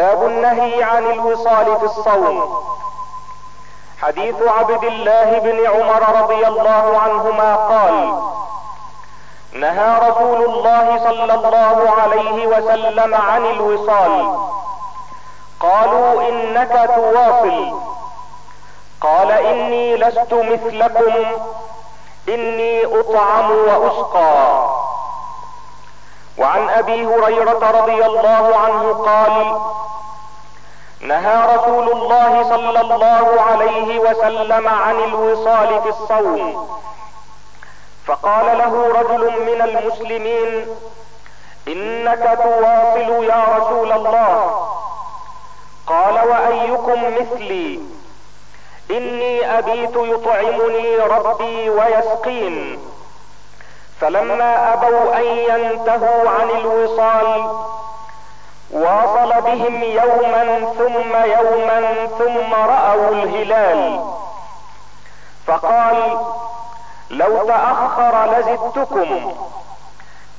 باب النهي عن الوصال في الصوم. حديث عبد الله بن عمر رضي الله عنهما قال نهى رسول الله صلى الله عليه وسلم عن الوصال. قالوا إنك تواصل. قال إني لست مثلكم. إني أطعم وأسقى. وعن أبي هريرة رضي الله عنه قال نهى رسول الله صلى الله عليه وسلم عن الوصال في الصوم. فقال له رجل من المسلمين إنك تواصل يا رسول الله. قال وأيكم مثلي؟ إني أبيت يطعمني ربي ويسقين. فلما أبوا أن ينتهوا عن الوصال واصل بهم يوما ثم يوما ثم رأوا الهلال. فقال لو تأخر لزدتكم.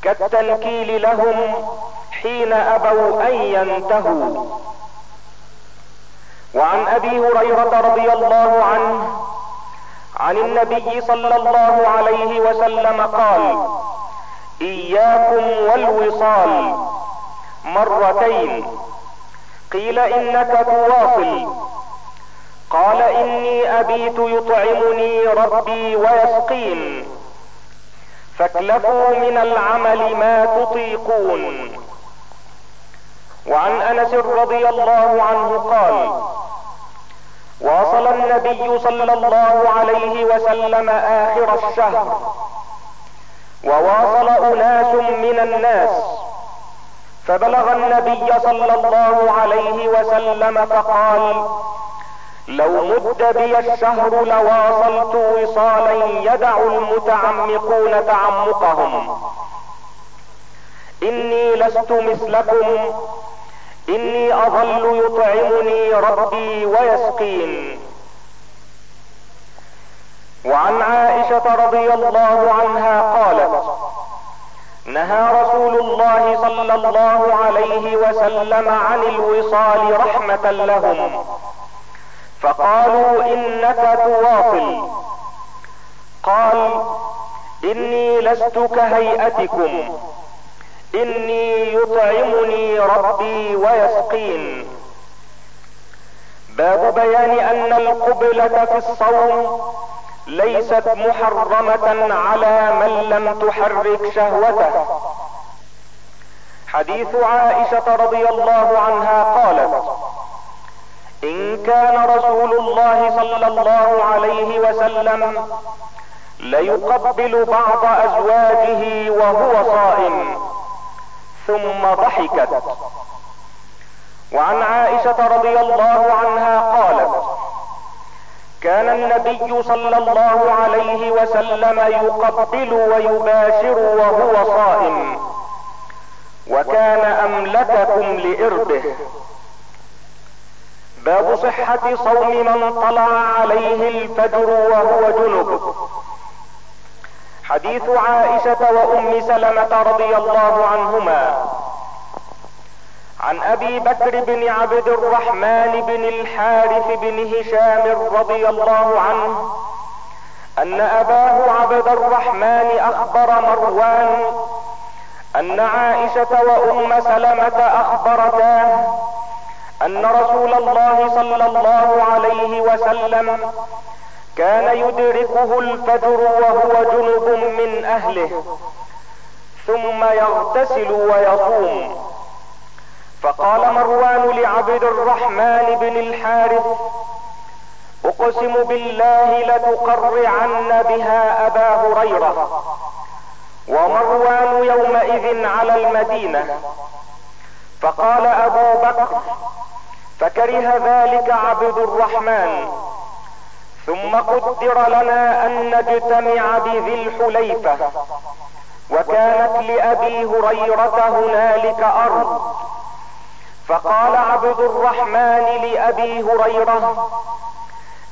كالتنكيل لهم حين أبوا أن ينتهوا. وعن أبي هريرة رضي الله عنه عن النبي صلى الله عليه وسلم قال إياكم والوصال. مرتين. قيل إنك تواصل. قال إني أبيت يطعمني ربي ويسقين. فاكلفوا من العمل ما تطيقون. وعن أنس رضي الله عنه قال واصل النبي صلى الله عليه وسلم آخر الشهر. وواصل أناس من الناس. فبلغ النبي صلى الله عليه وسلم فقال لو مد بي الشهر لواصلت وصالا يدع المتعمقون تعمقهم. إني لست مثلكم. إني اظل يطعمني ربي ويسقين. وعن عائشة رضي الله عنها قالت نهى رسول الله صلى الله عليه وسلم عن الوصال رحمة لهم. فقالوا إنك تواصل. قال إني لست كهيئتكم. إني يطعمني ربي ويسقين. باب بيان أن القبلة في الصوم ليست محرمة على من لم تحرك شهوته. حديث عائشة رضي الله عنها قالت إن كان رسول الله صلى الله عليه وسلم ليقبل بعض أزواجه وهو صائم ثم ضحكت. وعن عائشة رضي الله عنها قالت كان النبي صلى الله عليه وسلم يقبل ويباشر وهو صائم. وكان أملككم لاربه باب صحة صوم من طلع عليه الفجر وهو جنب. حديث عائشة وأم سلمة رضي الله عنهما. عن أبي بكر بن عبد الرحمن بن الحارث بن هشام رضي الله عنه أن أباه عبد الرحمن أخبر مروان أن عائشة وأم سلمة اخبرتاه أن رسول الله صلى الله عليه وسلم كان يدركه الفجر وهو جنب من أهله ثم يغتسل ويصوم. فقال مروان لعبد الرحمن بن الحارث أقسم بالله لتقرعن بها أبا هريرة. ومروان يومئذ على المدينة. فقال أبو بكر فكره ذلك عبد الرحمن. ثم قدر لنا أن نجتمع بذي الحليفة. وكانت لأبي هريرة هنالك أرض. فقال عبد الرحمن لأبي هريرة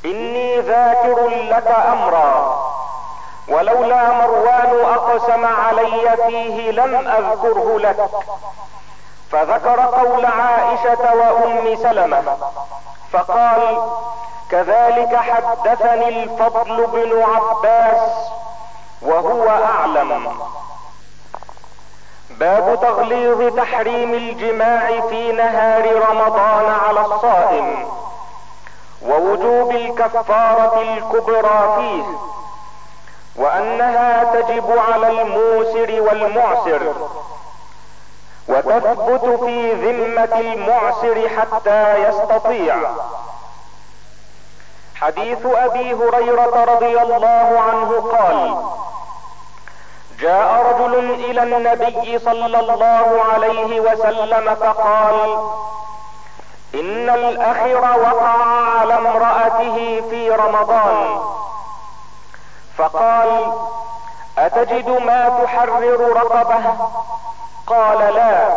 إني ذاكر لك أمرا ولولا مروان أقسم علي فيه لم أذكره لك. فذكر قول عائشة وأم سلمة فقال كذلك حدثني الفضل بن عباس وهو أعلم. باب تغليظ تحريم الجماع في نهار رمضان على الصائم ووجوب الكفارة الكبرى فيه وأنها تجب على الموسر والمعسر وتثبت في ذمة المعسر حتى يستطيع. حديث أبي هريرة رضي الله عنه قال جاء رجل إلى النبي صلى الله عليه وسلم فقال إن الآخر وقع على امرأته في رمضان. فقال أتجد ما تحرر رقبة؟ قال لا.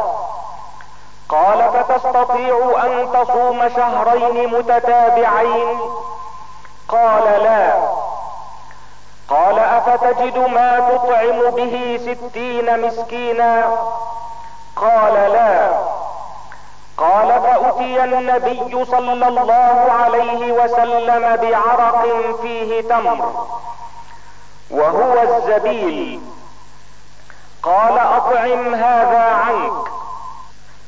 قال فتستطيع أن تصوم شهرين متتابعين؟ قال لا. قال أفتجد ما تطعم به ستين مسكينا؟ قال لا. قال فأتي النبي صلى الله عليه وسلم بعرق فيه تمر وهو الزبيل. قال أطعم هذا عنك.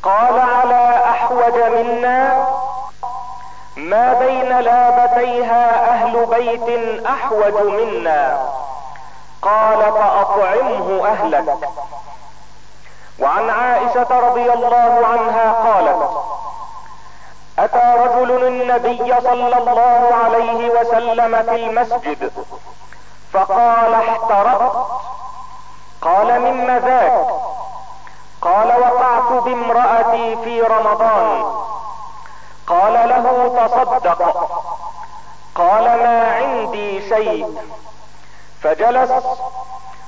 قال على احوج منا. قال فاطعمه اهلك. وعن عائشة رضي الله عنها قالت اتى رجل النبي صلى الله عليه وسلم في المسجد؟ فقال احترقت. قال مما ذاك قال وقعت بامرأتي في رمضان. قال له تصدق. قال ما عندي شيء. فجلس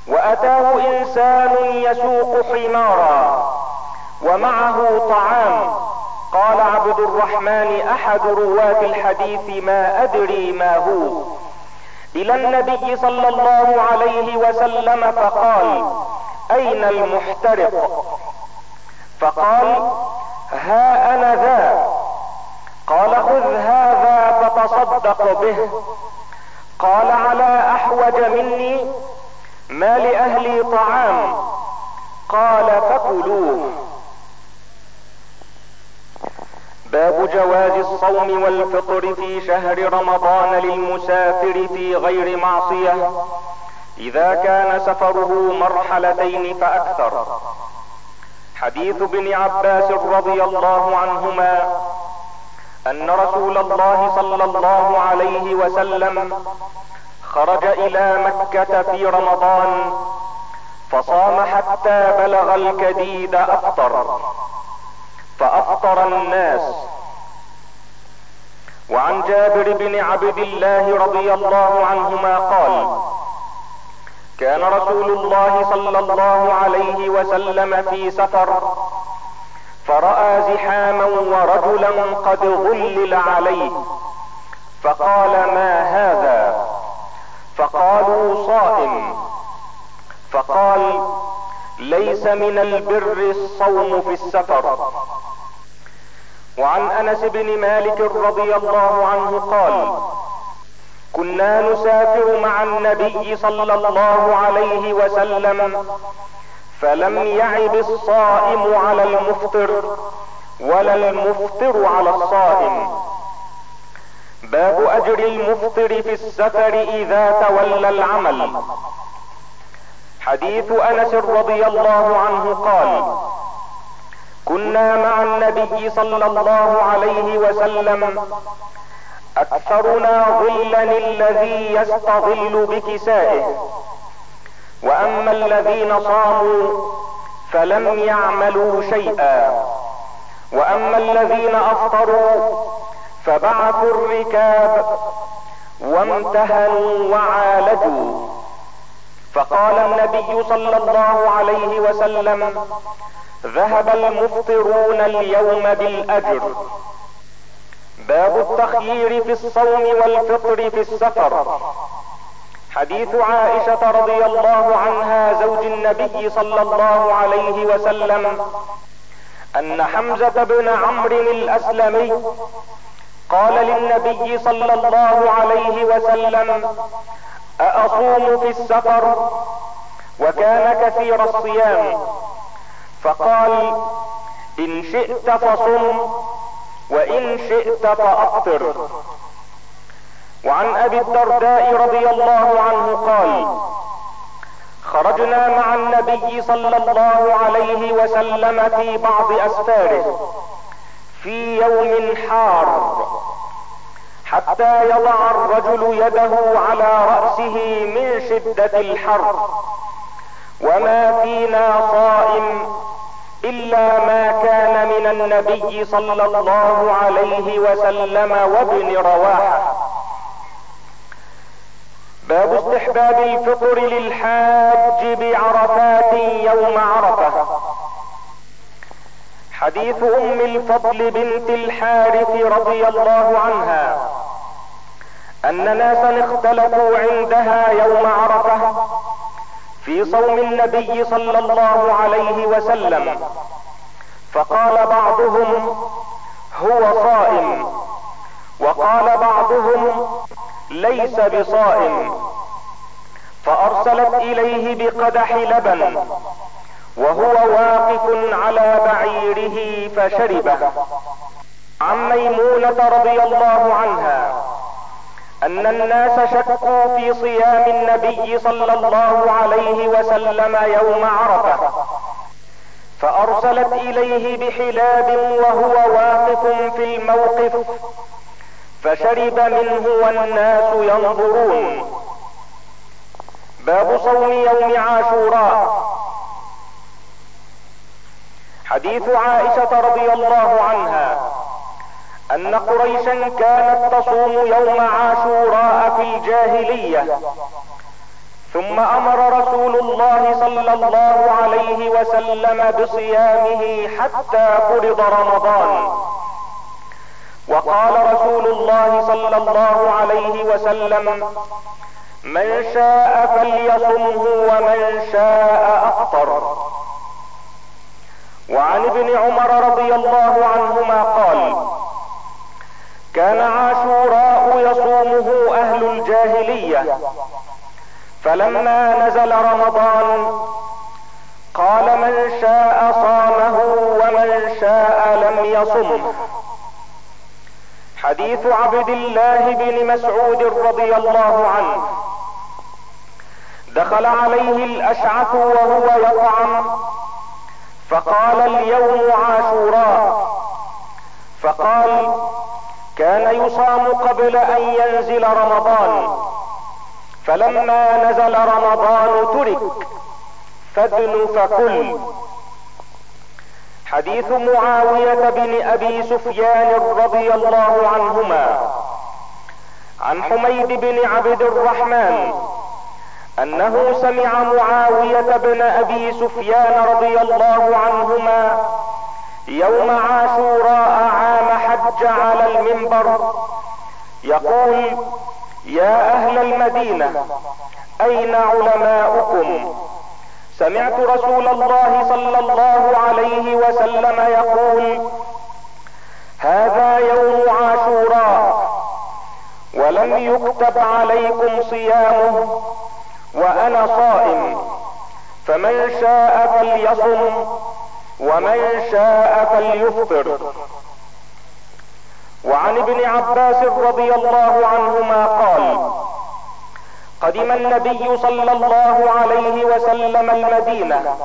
وأتاه إنسان يسوق حمارا ومعه طعام. قال عبد الرحمن أحد رواة الحديث ما أدري ما هو. إلى النبي صلى الله عليه وسلم فقال أين المحترق؟ فقال ها أنا ذا قال خذ هذا فتصدق به. قال على أحوج مني ما لأهلي طعام. قال فكلوه. باب جواز الصوم والفطر في شهر رمضان للمسافر في غير معصية. إذا كان سفره مرحلتين فأكثر. حديث ابن عباس رضي الله عنهما أن رسول الله صلى الله عليه وسلم خرج إلى مكة في رمضان فصام حتى بلغ الكديد أفطر فأفطر الناس. وعن جابر بن عبد الله رضي الله عنهما قال كان رسول الله صلى الله عليه وسلم في سفر فرأى زحاما ورجلا قد ظلل عليه فقال ما هذا؟ فقالوا صائم. فقال ليس من البر الصوم في السفر. وعن أنس بن مالك رضي الله عنه قال كنا نسافر مع النبي صلى الله عليه وسلم فلم يعب الصائم على المفطر ولا المفطر على الصائم. باب أجر المفطر في السفر إذا تولى العمل. حديث أنس رضي الله عنه قال كنا مع النبي صلى الله عليه وسلم. أكثرنا ظلا الذي يستظل بكسائه. وأما الذين صاموا فلم يعملوا شيئا. وأما الذين أفطروا فبعثوا الركاب وامتهنوا وعالجوا. فقال النبي صلى الله عليه وسلم ذهب المفطرون اليوم بالأجر. باب التخيير في الصوم والفطر في السفر. حديث عائشة رضي الله عنها زوج النبي صلى الله عليه وسلم أن حمزة بن عمرو الأسلمي قال للنبي صلى الله عليه وسلم أأصوم في السفر وكان كثير الصيام. فقال إن شئت فصم وإن شئت فأفطر. وعن أبي الدرداء رضي الله عنه قال خرجنا مع النبي صلى الله عليه وسلم في بعض أسفاره في يوم حار حتى يضع الرجل يده على رأسه من شدة الحر وما فينا صائم إلا ما كان من النبي صلى الله عليه وسلم وابن رواحة. باب استحباب الفطر للحاج بعرفات يوم عرفة. حديث أم الفضل بنت الحارث رضي الله عنها أن ناسا اختلفوا عندها يوم عرفة في صوم النبي صلى الله عليه وسلم. فقال بعضهم هو صائم وقال بعضهم ليس بصائم. فأرسلت إليه بقدح لبن وهو واقف على بعيره فشربه. عن ميمونة رضي الله عنها أن الناس شكوا في صيام النبي صلى الله عليه وسلم يوم عرفة. فأرسلت إليه بحلاب وهو واقف في الموقف فشرب منه والناس ينظرون. باب صوم يوم عاشوراء. حديث عائشة رضي الله عنها أن قريشا كانت تصوم يوم عاشوراء في الجاهلية ثم أمر رسول الله صلى الله عليه وسلم بصيامه حتى فرض رمضان. وقال رسول الله صلى الله عليه وسلم من شاء فليصمه ومن شاء أفطر. وعن ابن عمر رضي الله عنهما قال كان عاشوراء يصومه أهل الجاهلية فلما نزل رمضان قال من شاء صامه ومن شاء لم يصمه. حديث عبد الله بن مسعود رضي الله عنه. دخل عليه الأشعث وهو يطعم فقال اليوم عاشوراء. فقال كان يصام قبل أن ينزل رمضان فلما نزل رمضان ترك فادن فكل. حديث معاوية بن أبي سفيان رضي الله عنهما عن حميد بن عبد الرحمن أنه سمع معاوية بن أبي سفيان رضي الله عنهما يوم عاشوراء عام حج على المنبر يقول يا أهل المدينة أين علماؤكم؟ سمعت رسول الله صلى الله عليه وسلم يقول هذا يوم عاشوراء ولم يكتب عليكم صيامه وأنا صائم فمن شاء فليصم ومن شاء فليفطر. وعن ابن عباس رضي الله عنهما قال قدم النبي صلى الله عليه وسلم المدينة.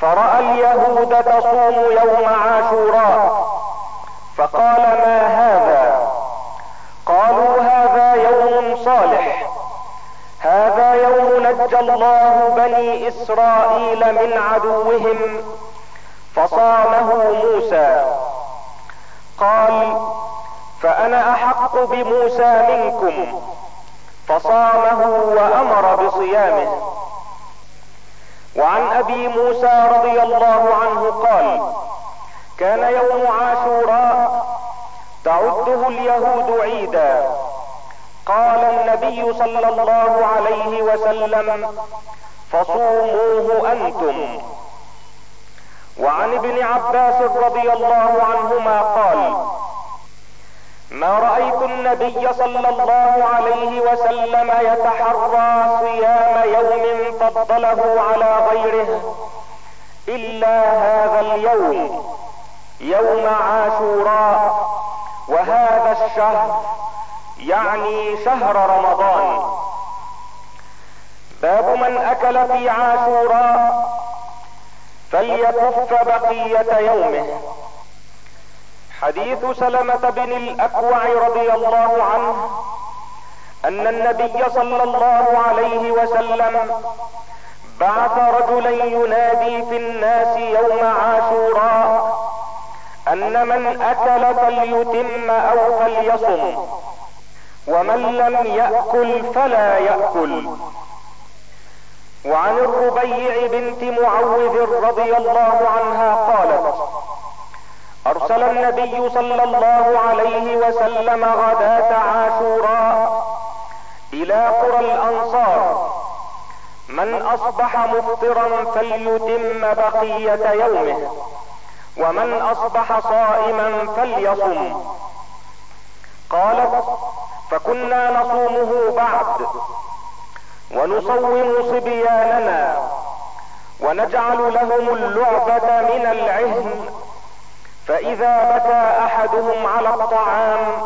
فرأى اليهود تصوم يوم عاشوراء. فقال ما هذا؟ قالوا هذا يوم صالح. هذا يوم نجى الله بني إسرائيل من عدوهم فصامه موسى. قال فأنا أحق بموسى منكم. فصامه وأمر بصيامه. وعن أبي موسى رضي الله عنه قال كان يوم عاشوراء تعده اليهود عيدا. قال النبي صلى الله عليه وسلم فصوموه أنتم. وعن ابن عباس رضي الله عنهما قال ما رأيت النبي صلى الله عليه وسلم يتحرى صيام يوم فضله على غيره إلا هذا اليوم يوم عاشوراء وهذا الشهر يعني شهر رمضان. باب من أكل في عاشوراء فليكف بقية يومه. حديث سلمة بن الأكوع رضي الله عنه أن النبي صلى الله عليه وسلم بعث رجلا ينادي في الناس يوم عاشوراء أن من أكل فليتم أو فليصم ومن لم يأكل فلا يأكل. وعن الربيع بنت معوذ رضي الله عنها قالت أرسل النبي صلى الله عليه وسلم غداة عاشوراء إلى قرى الأنصار. من أصبح مفطرا فليتم بقية يومه ومن أصبح صائما فليصم. قالت فكنا نصومه بعد ونصوم صبياننا ونجعل لهم اللعبة من العهن. فإذا بكى أحدهم على الطعام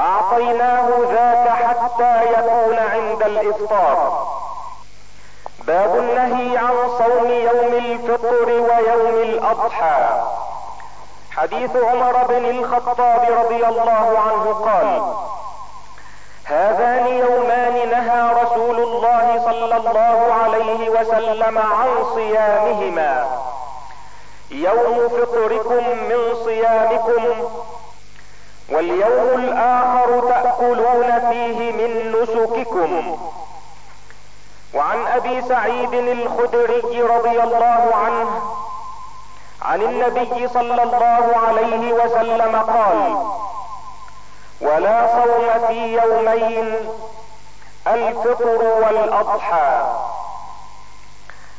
أعطيناه ذاك حتى يكون عند الإفطار. باب النهي عن صوم يوم الفطر ويوم الأضحى. حديث عمر بن الخطاب رضي الله عنه قال هذان يومان نهى رسول الله صلى الله عليه وسلم عن صيامهما. يوم فطركم سعيد الخدري رضي الله عنه عن النبي صلى الله عليه وسلم قال ولا صوم في يومين الفطر والأضحى.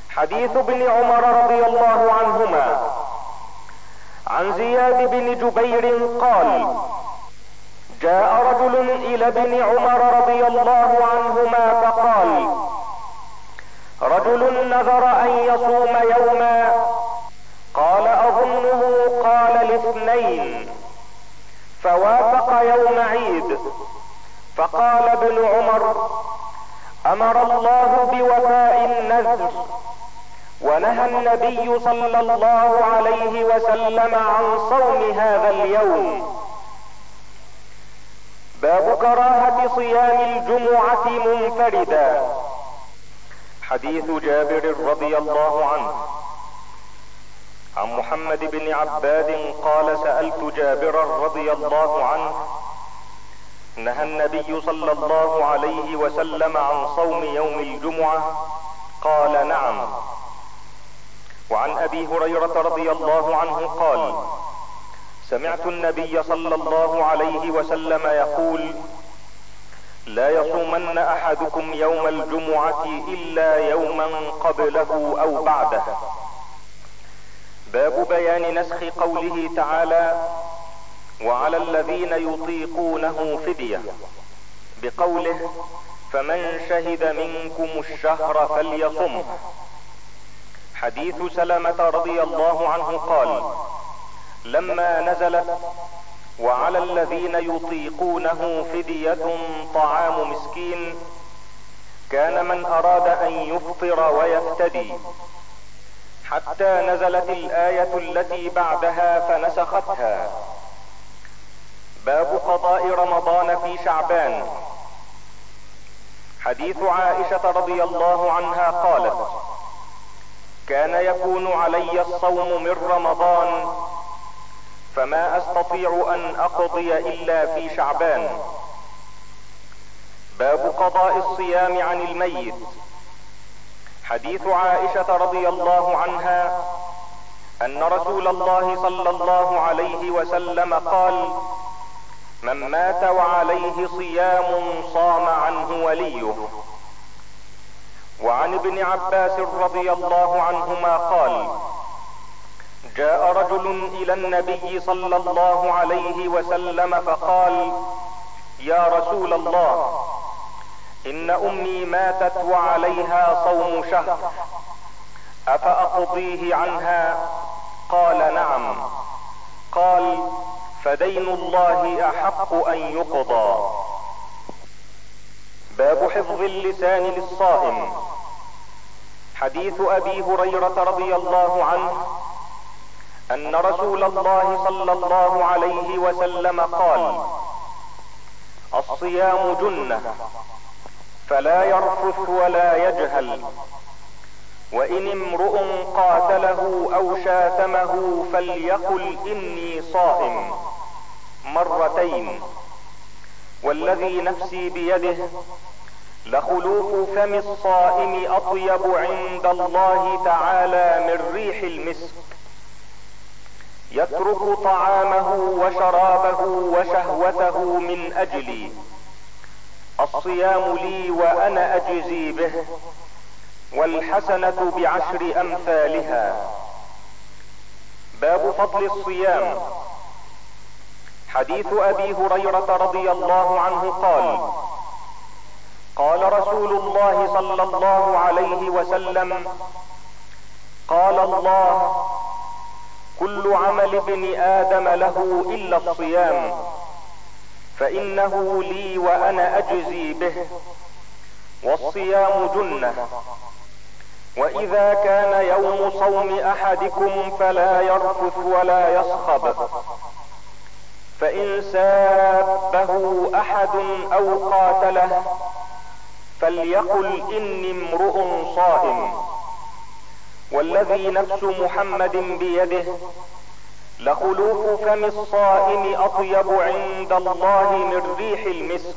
حديث ابن عمر رضي الله عنهما. عن زياد بن جبير قال جاء رجل إلى ابن عمر رضي الله عنهما فقال رجل نذر أن يصوم يوما. قال أظنه قال الاثنين فوافق يوم عيد. فقال ابن عمر أمر الله بوفاء النذر. ونهى النبي صلى الله عليه وسلم عن صوم هذا اليوم. باب كراهة صيام الجمعة منفردا. حديث جابر رضي الله عنه. عن محمد بن عباد قال سألت جابرا رضي الله عنه نهى النبي صلى الله عليه وسلم عن صوم يوم الجمعة قال نعم. وعن أبي هريرة رضي الله عنه قال سمعت النبي صلى الله عليه وسلم يقول لا يصومن أحدكم يوم الجمعة إلا يوما قبله أو بعده. باب بيان نسخ قوله تعالى وعلى الذين يطيقونه فدية. بقوله فمن شهد منكم الشهر فليصمه حديث سلمة رضي الله عنه قال لما نزلت وعلى الذين يطيقونه فدية طعام مسكين. كان من أراد أن يفطر ويفتدي حتى نزلت الآية التي بعدها فنسختها. باب قضاء رمضان في شعبان. حديث عائشة رضي الله عنها قالت كان يكون علي الصوم من رمضان فما أستطيع أن أقضي إلا في شعبان. باب قضاء الصيام عن الميت. حديث عائشة رضي الله عنها أن رسول الله صلى الله عليه وسلم قال من مات وعليه صيام صام عنه وليه. وعن ابن عباس رضي الله عنهما قال جاء رجل إلى النبي صلى الله عليه وسلم فقال يا رسول الله إن أمي ماتت وعليها صوم شهر أفأقضيه عنها؟ قال نعم. قال فدين الله أحق أن يقضى. باب حفظ اللسان للصائم. حديث أبي هريرة رضي الله عنه أن رسول الله صلى الله عليه وسلم قال الصيام جنة فلا يرفث ولا يجهل وإن امرؤ قاتله أو شاتمه فليقل إني صائم مرتين والذي نفسي بيده لخلوف فم الصائم أطيب عند الله تعالى من ريح المسك. يترك طعامه وشرابه وشهوته من أجلي. الصيام لي وأنا أجزي به والحسنة بعشر أمثالها. باب فضل الصيام. حديث أبي هريرة رضي الله عنه قال قال رسول الله صلى الله عليه وسلم قال الله كل عمل ابن آدم له إلا الصيام. فإنه لي وأنا أجزي به. والصيام جنة. وإذا كان يوم صوم أحدكم فلا يرفث ولا يصخب. فإن سابه أحد أو قاتله فليقل إني امرؤ صائم. والذي نفس محمد بيده لخلوف فم الصائم أطيب عند الله من ريح المسك.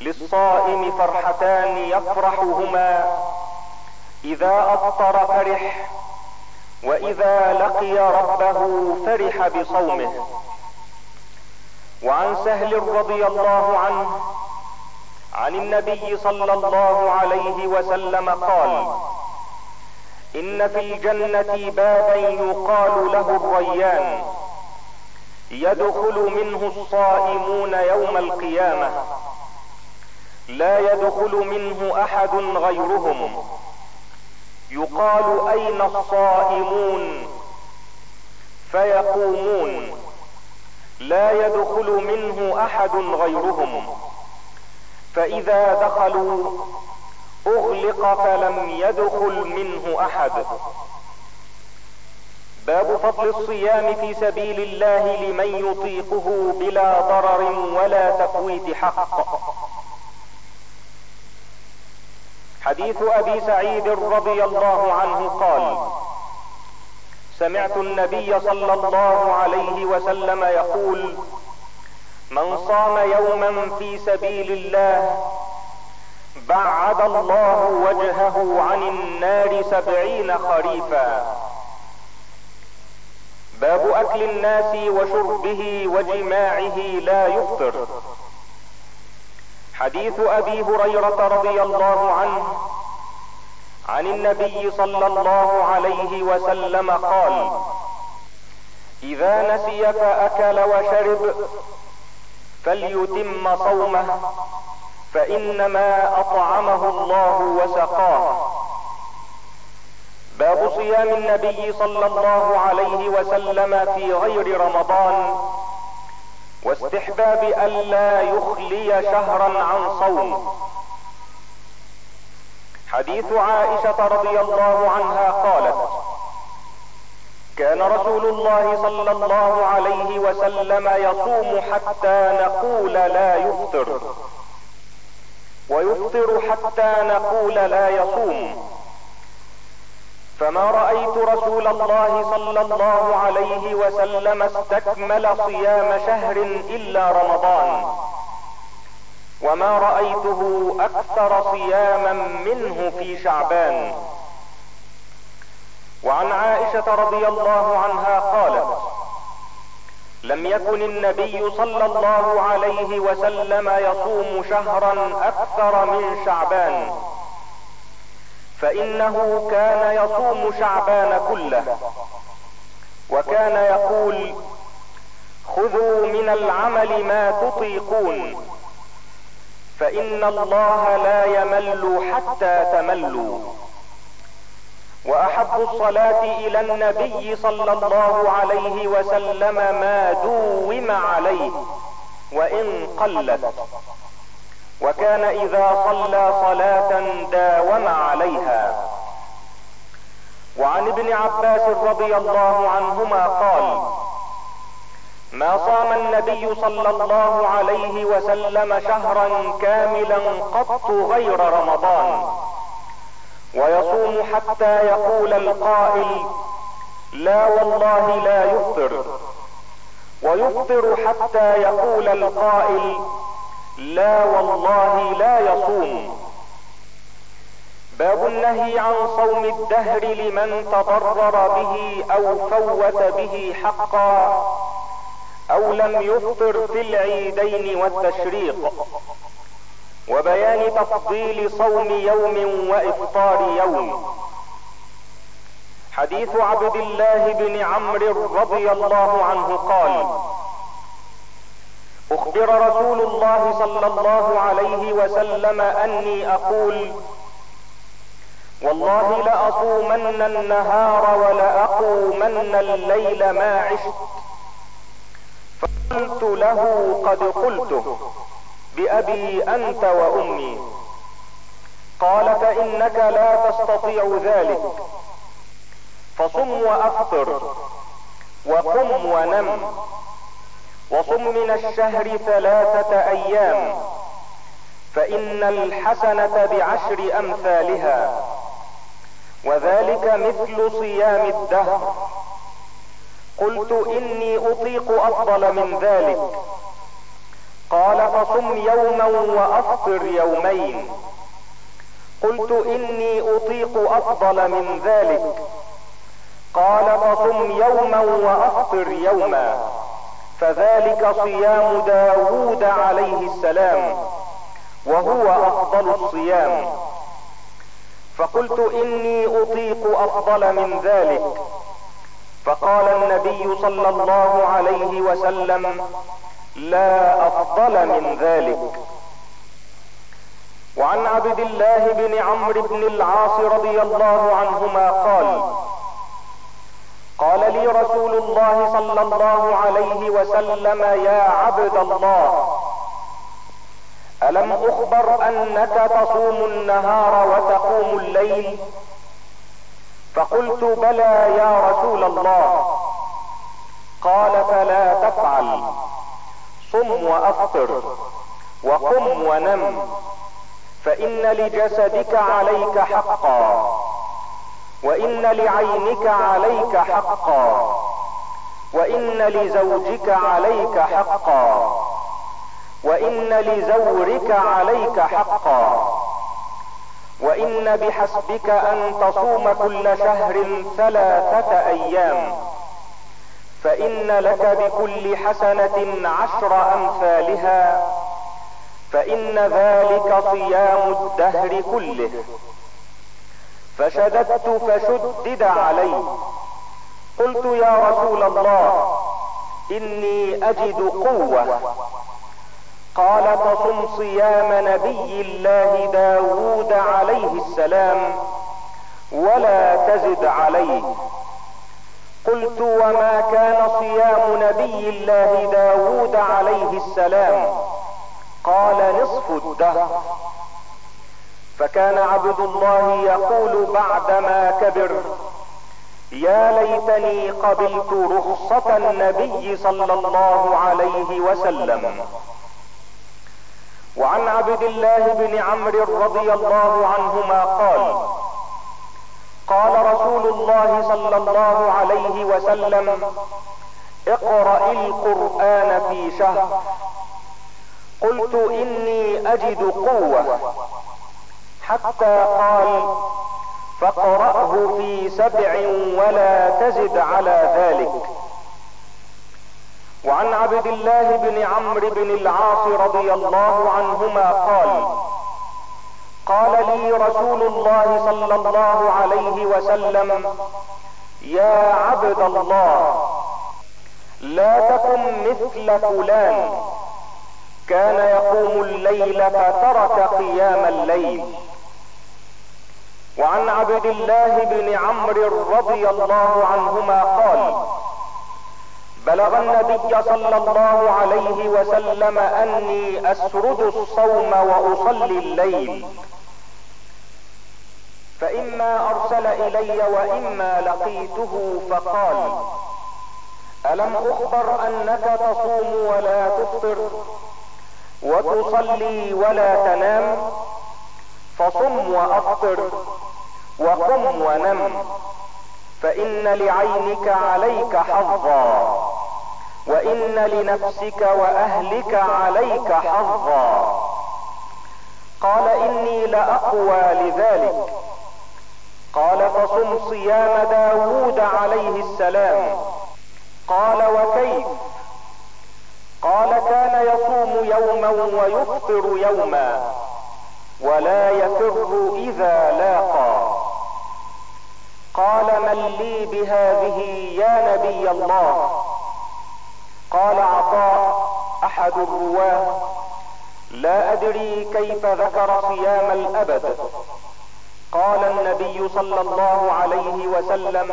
للصائم فرحتان يفرحهما إذا أفطر فرح وإذا لقي ربه فرح بصومه. وعن سهل رضي الله عنه عن النبي صلى الله عليه وسلم قال إن في الجنة بابا يقال له الريان. يدخل منه الصائمون يوم القيامة. لا يدخل منه أحد غيرهم. يقال أين الصائمون؟ فيقومون. لا يدخل منه أحد غيرهم. فإذا دخلوا أغلق فلم يدخل منه أحد. باب فضل الصيام في سبيل الله لمن يطيقه بلا ضرر ولا تفويت حق. حديث أبي سعيد رضي الله عنه قال سمعت النبي صلى الله عليه وسلم يقول من صام يوما في سبيل الله بعد الله وجهه عن النار سبعين خريفا. باب أكل الناس وشربه وجماعه لا يفطر. حديث أبي هريرة رضي الله عنه عن النبي صلى الله عليه وسلم قال إذا نسي فأكل وشرب فليتم صومه فإنما أطعمه الله وسقاه. باب صيام النبي صلى الله عليه وسلم في غير رمضان واستحباب الا يخلي شهرا عن صوم. حديث عائشة رضي الله عنها قالت كان رسول الله صلى الله عليه وسلم يصوم حتى نقول لا يفطر. ويفطر حتى نقول لا يصوم. فما رأيت رسول الله صلى الله عليه وسلم استكمل صيام شهر إلا رمضان. وما رأيته أكثر صياما منه في شعبان. وعن عائشة رضي الله عنها قالت لم يكن النبي صلى الله عليه وسلم يصوم شهرا أكثر من شعبان. فإنه كان يصوم شعبان كله. كان يقول خذوا من العمل ما تطيقون. فإن الله لا يمل حتى تملوا. وأحب الصلاة إلى النبي صلى الله عليه وسلم ما دوم عليه وإن قلت. وكان إذا صلى صلاة داوم عليها. وعن ابن عباس رضي الله عنهما قال ما صام النبي صلى الله عليه وسلم شهرا كاملا قط غير رمضان. ويصوم حتى يقول القائل لا والله لا يفطر. ويفطر حتى يقول القائل لا والله لا يصوم. باب النهي عن صوم الدهر لمن تضرر به أو فوت به حقا أو لم يفطر في العيدين والتشريق. وبيان تفضيل صوم يوم وإفطار يوم. حديث عبد الله بن عمرو رضي الله عنه قال أخبر رسول الله صلى الله عليه وسلم أني أقول والله لأصومن النهار ولأقومن الليل ما عشت فقلت له قد قلته. بأبي أنت وأمي. قال فإنك لا تستطيع ذلك. فصم وأفطر وقم ونم وصم من الشهر ثلاثة أيام فإن الحسنة بعشر أمثالها وذلك مثل صيام الدهر. قلت إني أطيق أفضل من ذلك. قال فصم يوما وأفطر يومين. قلت إني أطيق أفضل من ذلك. قال فصم يوما وأفطر يوما. فذلك صيام داود عليه السلام وهو أفضل الصيام. فقلت إني أطيق أفضل من ذلك. فقال النبي صلى الله عليه وسلم لا أفضل من ذلك. وعن عبد الله بن عمرو بن العاص رضي الله عنهما قال قال لي رسول الله صلى الله عليه وسلم يا عبد الله ألم أخبر أنك تصوم النهار وتقوم الليل؟ فقلت بلى يا رسول الله. قال فلا تفعل. صم وافطر وقم ونم فان لجسدك عليك حقا وان لعينك عليك حقا وان لزوجك عليك حقا وان لزورك عليك حقا وان بحسبك ان تصوم كل شهر ثلاثة أيام فإن لك بكل حسنة عشر أمثالها فإن ذلك صيام الدهر كله. فشددت فشدد علي. قلت يا رسول الله إني أجد قوة. قال تصم صيام نبي الله داود عليه السلام ولا تزد عليه. قلت وما كان صيام نبي الله داود عليه السلام. قال نصف الدهر. فكان عبد الله يقول بعدما كبر يا ليتني قبلت رخصة النبي صلى الله عليه وسلم. وعن عبد الله بن عمرو رضي الله عنهما قال قال رسول الله صلى الله عليه وسلم اقرأ القرآن في شهر. قلت إني أجد قوة. حتى قال فاقرأه في سبع ولا تزد على ذلك. وعن عبد الله بن عمرو بن العاص رضي الله عنهما قال قال لي رسول الله صلى الله عليه وسلم يا عبد الله لا تكن مثل فلان كان يقوم الليل فترك قيام الليل. وعن عبد الله بن عمرو رضي الله عنهما قال بلغ النبي صلى الله عليه وسلم أني أسرد الصوم وأصلي الليل فإما أرسل إلي وإما لقيته فقال ألم أخبر أنك تصوم ولا تفطر؟ وتصلي ولا تنام؟ فصم وأفطر وقم ونم فإن لعينك عليك حظا وإن لنفسك وأهلك عليك حظا. قال إني لأقوى لذلك. قال فصم صيام داود عليه السلام. قال وكيف؟ قال كان يصوم يوما ويفطر يوما ولا يفر إذا لاقى. قال من لي بهذه يا نبي الله. قال عطاء أحد الرواة. لا أدري كيف ذكر صيام الأبد. قال النبي صلى الله عليه وسلم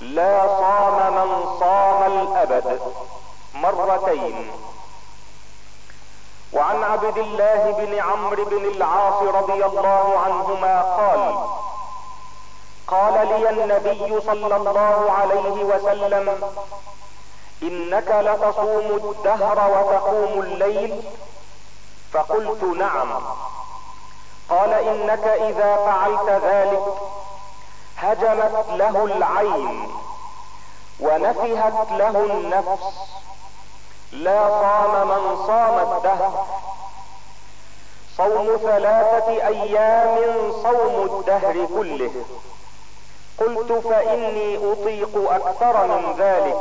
لا صام من صام الأبد مرتين. وعن عبد الله بن عمرو بن العاص رضي الله عنهما قال قال لي النبي صلى الله عليه وسلم إنك لتصوم الدهر وتقوم الليل؟ فقلت نعم. قال إنك إذا فعلت ذلك هجمت له العين ونفهت له النفس لا صام من صام الدهر. صوم ثلاثة أيام صوم الدهر كله. قلت فإني أطيق أكثر من ذلك.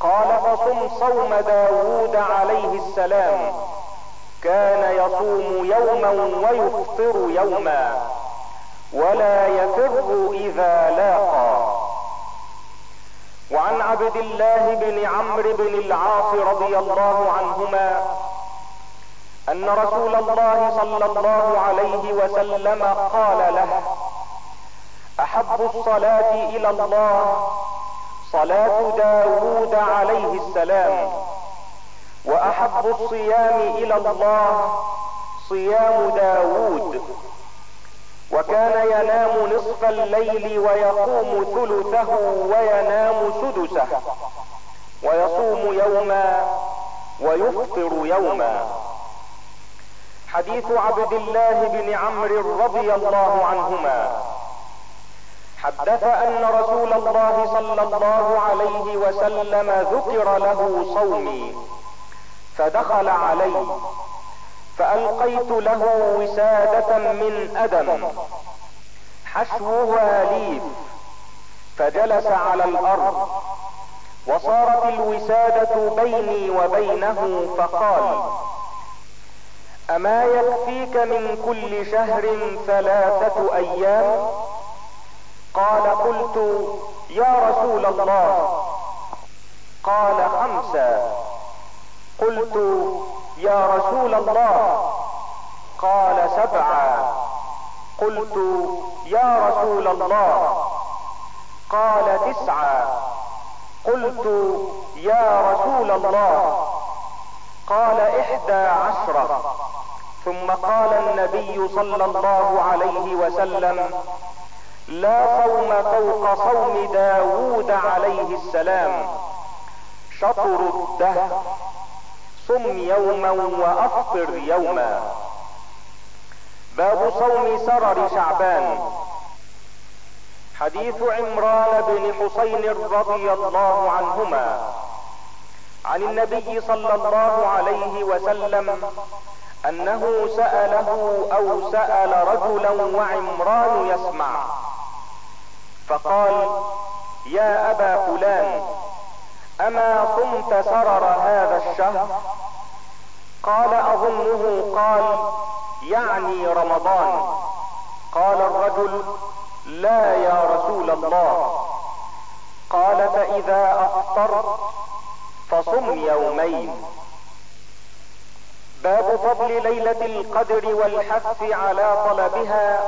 قال فصم صوم داود عليه السلام. كان يصوم يوما ويفطر يوما ولا يفر إذا لاقى. وعن عبد الله بن عمرو بن العاص رضي الله عنهما أن رسول الله صلى الله عليه وسلم قال له أحب الصلاة إلى الله صلاة داود عليه السلام. وأحب الصيام إلى الله صيام داود وكان ينام نصف الليل ويقوم ثلثه وينام سدسه. ويصوم يوما ويفطر يوما. حديث عبد الله بن عمرو رضي الله عنهما. حدث أن رسول الله صلى الله عليه وسلم ذكر له صومي. فدخل علي فألقيت له وسادة من أدم حشوها ليف فجلس على الأرض وصارت الوسادة بيني وبينه فقال أما يكفيك من كل شهر ثلاثة أيام؟ قال قلت يا رسول الله. قال خمسا قلت يا رسول الله. قال سبعا. قلت يا رسول الله. قال تسعا. قلت يا رسول الله. قال إحدى عشرة ثم قال النبي صلى الله عليه وسلم لا صوم فوق صوم داود عليه السلام. شطر الدهر. صم يوما وأفطر يوما. باب صوم سرر شعبان. حديث عمران بن حسين رضي الله عنهما. عن النبي صلى الله عليه وسلم أنه سأله أو سأل رجلا وعمران يسمع. فقال يا أبا فلان أما صمت سرر هذا الشهر؟ قال أظنه قال يعني رمضان. قال الرجل لا يا رسول الله. قال فإذا أفطرت يومين. باب فضل ليلة القدر والحث على طلبها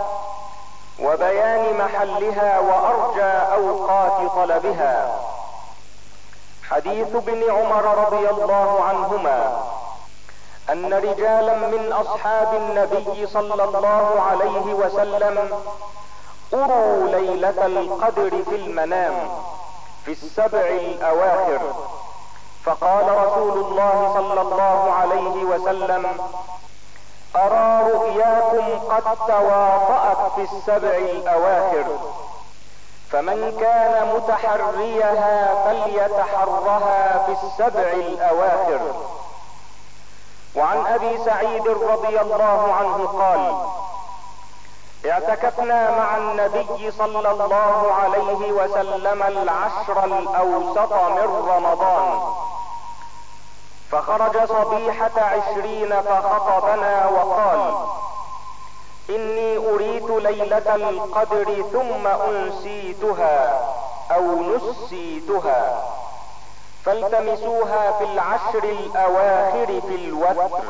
وبيان محلها وأرجى أوقات طلبها. حديث ابن عمر رضي الله عنهما. أن رجالا من أصحاب النبي صلى الله عليه وسلم أروا ليلة القدر في المنام في السبع الأواخر. فقال رسول الله صلى الله عليه وسلم أرى رؤياكم قد تواطأت في السبع الأواخر فمن كان متحريها فليتحرها في السبع الأواخر. وعن أبي سعيد رضي الله عنه قال اعتكفنا مع النبي صلى الله عليه وسلم العشر الأوسط من رمضان. فخرج صبيحة عشرين فخطبنا وقال إني اريد ليلة القدر ثم أنسيتها أو نسيتها. فالتمسوها في العشر الأواخر في الوتر.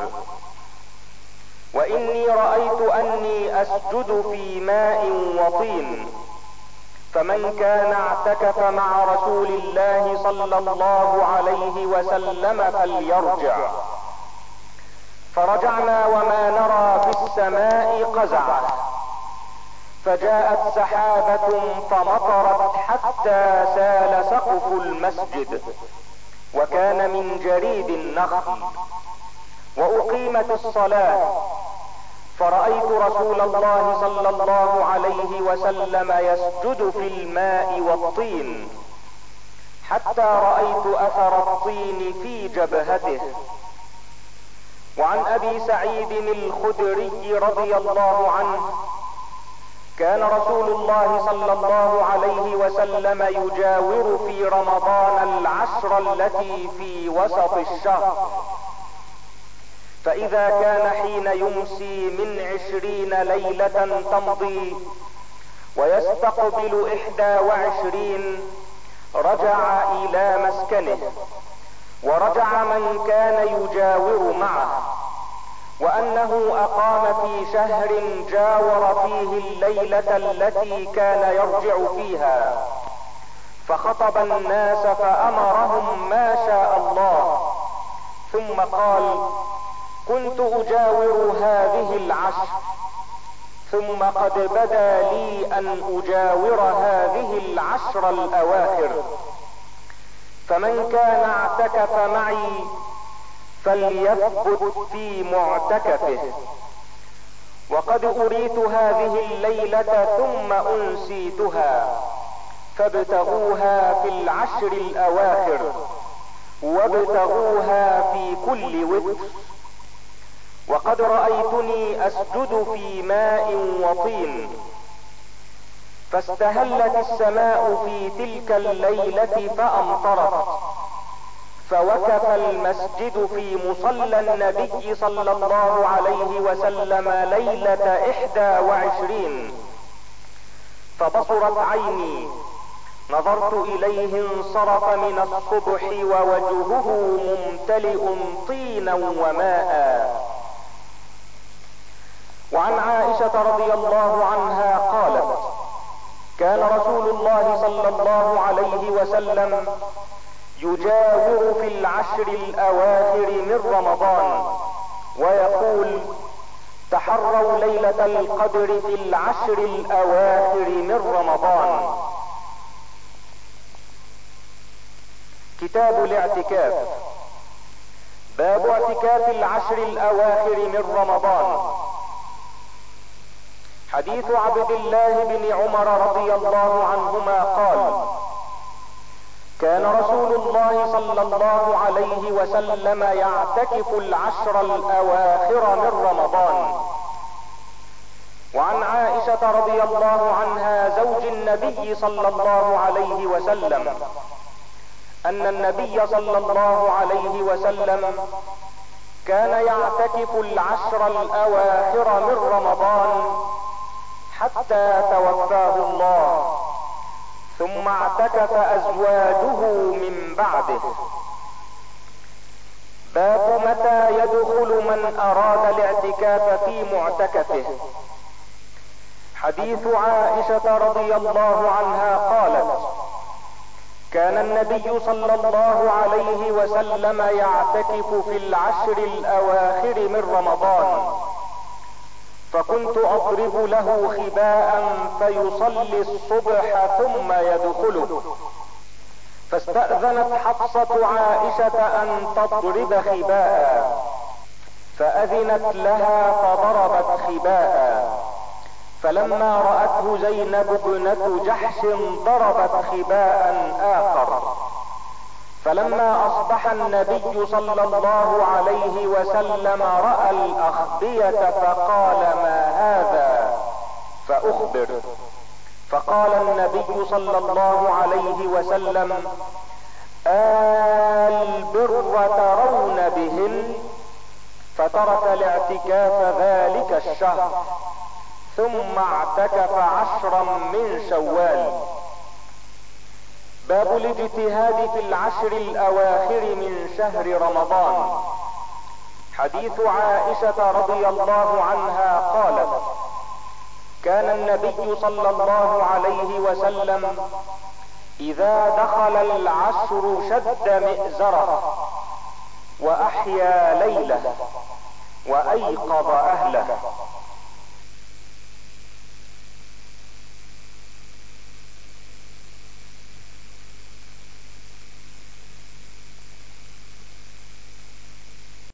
وإني رأيت أني أسجد في ماء وطين. فمن كان اعتكف مع رسول الله صلى الله عليه وسلم فليرجع. فرجعنا وما نرى في السماء قزعة. فجاءت سحابة فمطرت حتى سال سقف المسجد وكان من جريد النخل وأقيمت الصلاة. فرأيت رسول الله صلى الله عليه وسلم يسجد في الماء والطين حتى رأيت أثر الطين في جبهته. وعن أبي سعيد الخدري رضي الله عنه كان رسول الله صلى الله عليه وسلم يجاور في رمضان العشر التي في وسط الشهر. فإذا كان حين يمسي من عشرين ليلة تمضي ويستقبل إحدى وعشرين رجع إلى مسكنه ورجع من كان يجاور معه. وأنه أقام في شهر جاور فيه الليلة التي كان يرجع فيها. فخطب الناس فأمرهم ما شاء الله. ثم قال كنت أجاور هذه العشر. ثم قد بدا لي أن أجاور هذه العشر الأواخر. فمن كان اعتكف معي فليثبت في معتكفه. وقد أريت هذه الليلة ثم أنسيتها فابتغوها في العشر الأواخر وابتغوها في كل وتر. وقد رأيتني أسجد في ماء وطين فاستهلت السماء في تلك الليلة فأمطرت. فوقف المسجد في مصلى النبي صلى الله عليه وسلم ليلة إحدى وعشرين. فبصرت عيني. نظرت إليه انصرف من الصبح ووجهه ممتلئ طينا وماء. وعن عائشة رضي الله عنها قالت كان رسول الله صلى الله عليه وسلم يجاور في العشر الأواخر من رمضان ويقول تحروا ليلة القدر في العشر الأواخر من رمضان. كتاب الاعتكاف. باب اعتكاف العشر الأواخر من رمضان. حديث عبد الله بن عمر رضي الله عنهما قال كان رسول الله صلى الله عليه وسلم يعتكف العشر الأواخر من رمضان. وعن عائشة رضي الله عنها زوج النبي صلى الله عليه وسلم. أن النبي صلى الله عليه وسلم كان يعتكف العشر الأواخر من رمضان حتى توفاه الله. ثم اعتكف أزواجه من بعده. باب متى يدخل من أراد الاعتكاف في معتكفه. حديث عائشة رضي الله عنها قالت كان النبي صلى الله عليه وسلم يعتكف في العشر الأواخر من رمضان. فكنت أضرب له خباء فيصلي الصبح ثم يدخله. فاستأذنت حفصة عائشة أن تضرب خباء. فأذنت لها فضربت خباء. فلما رأته زينب ابنة جحش ضربت خباء آخر. فلما أصبح النبي صلى الله عليه وسلم رأى الاخبية فقال ما هذا؟ فأخبر. فقال النبي صلى الله عليه وسلم البر ترون بهن فترك الاعتكاف ذلك الشهر ثم اعتكف عشرا من شوال. باب الاجتهاد في العشر الأواخر من شهر رمضان. حديث عائشة رضي الله عنها قالت كان النبي صلى الله عليه وسلم إذا دخل العشر شد مئزرة وأحيا ليلة وأيقظ أهله.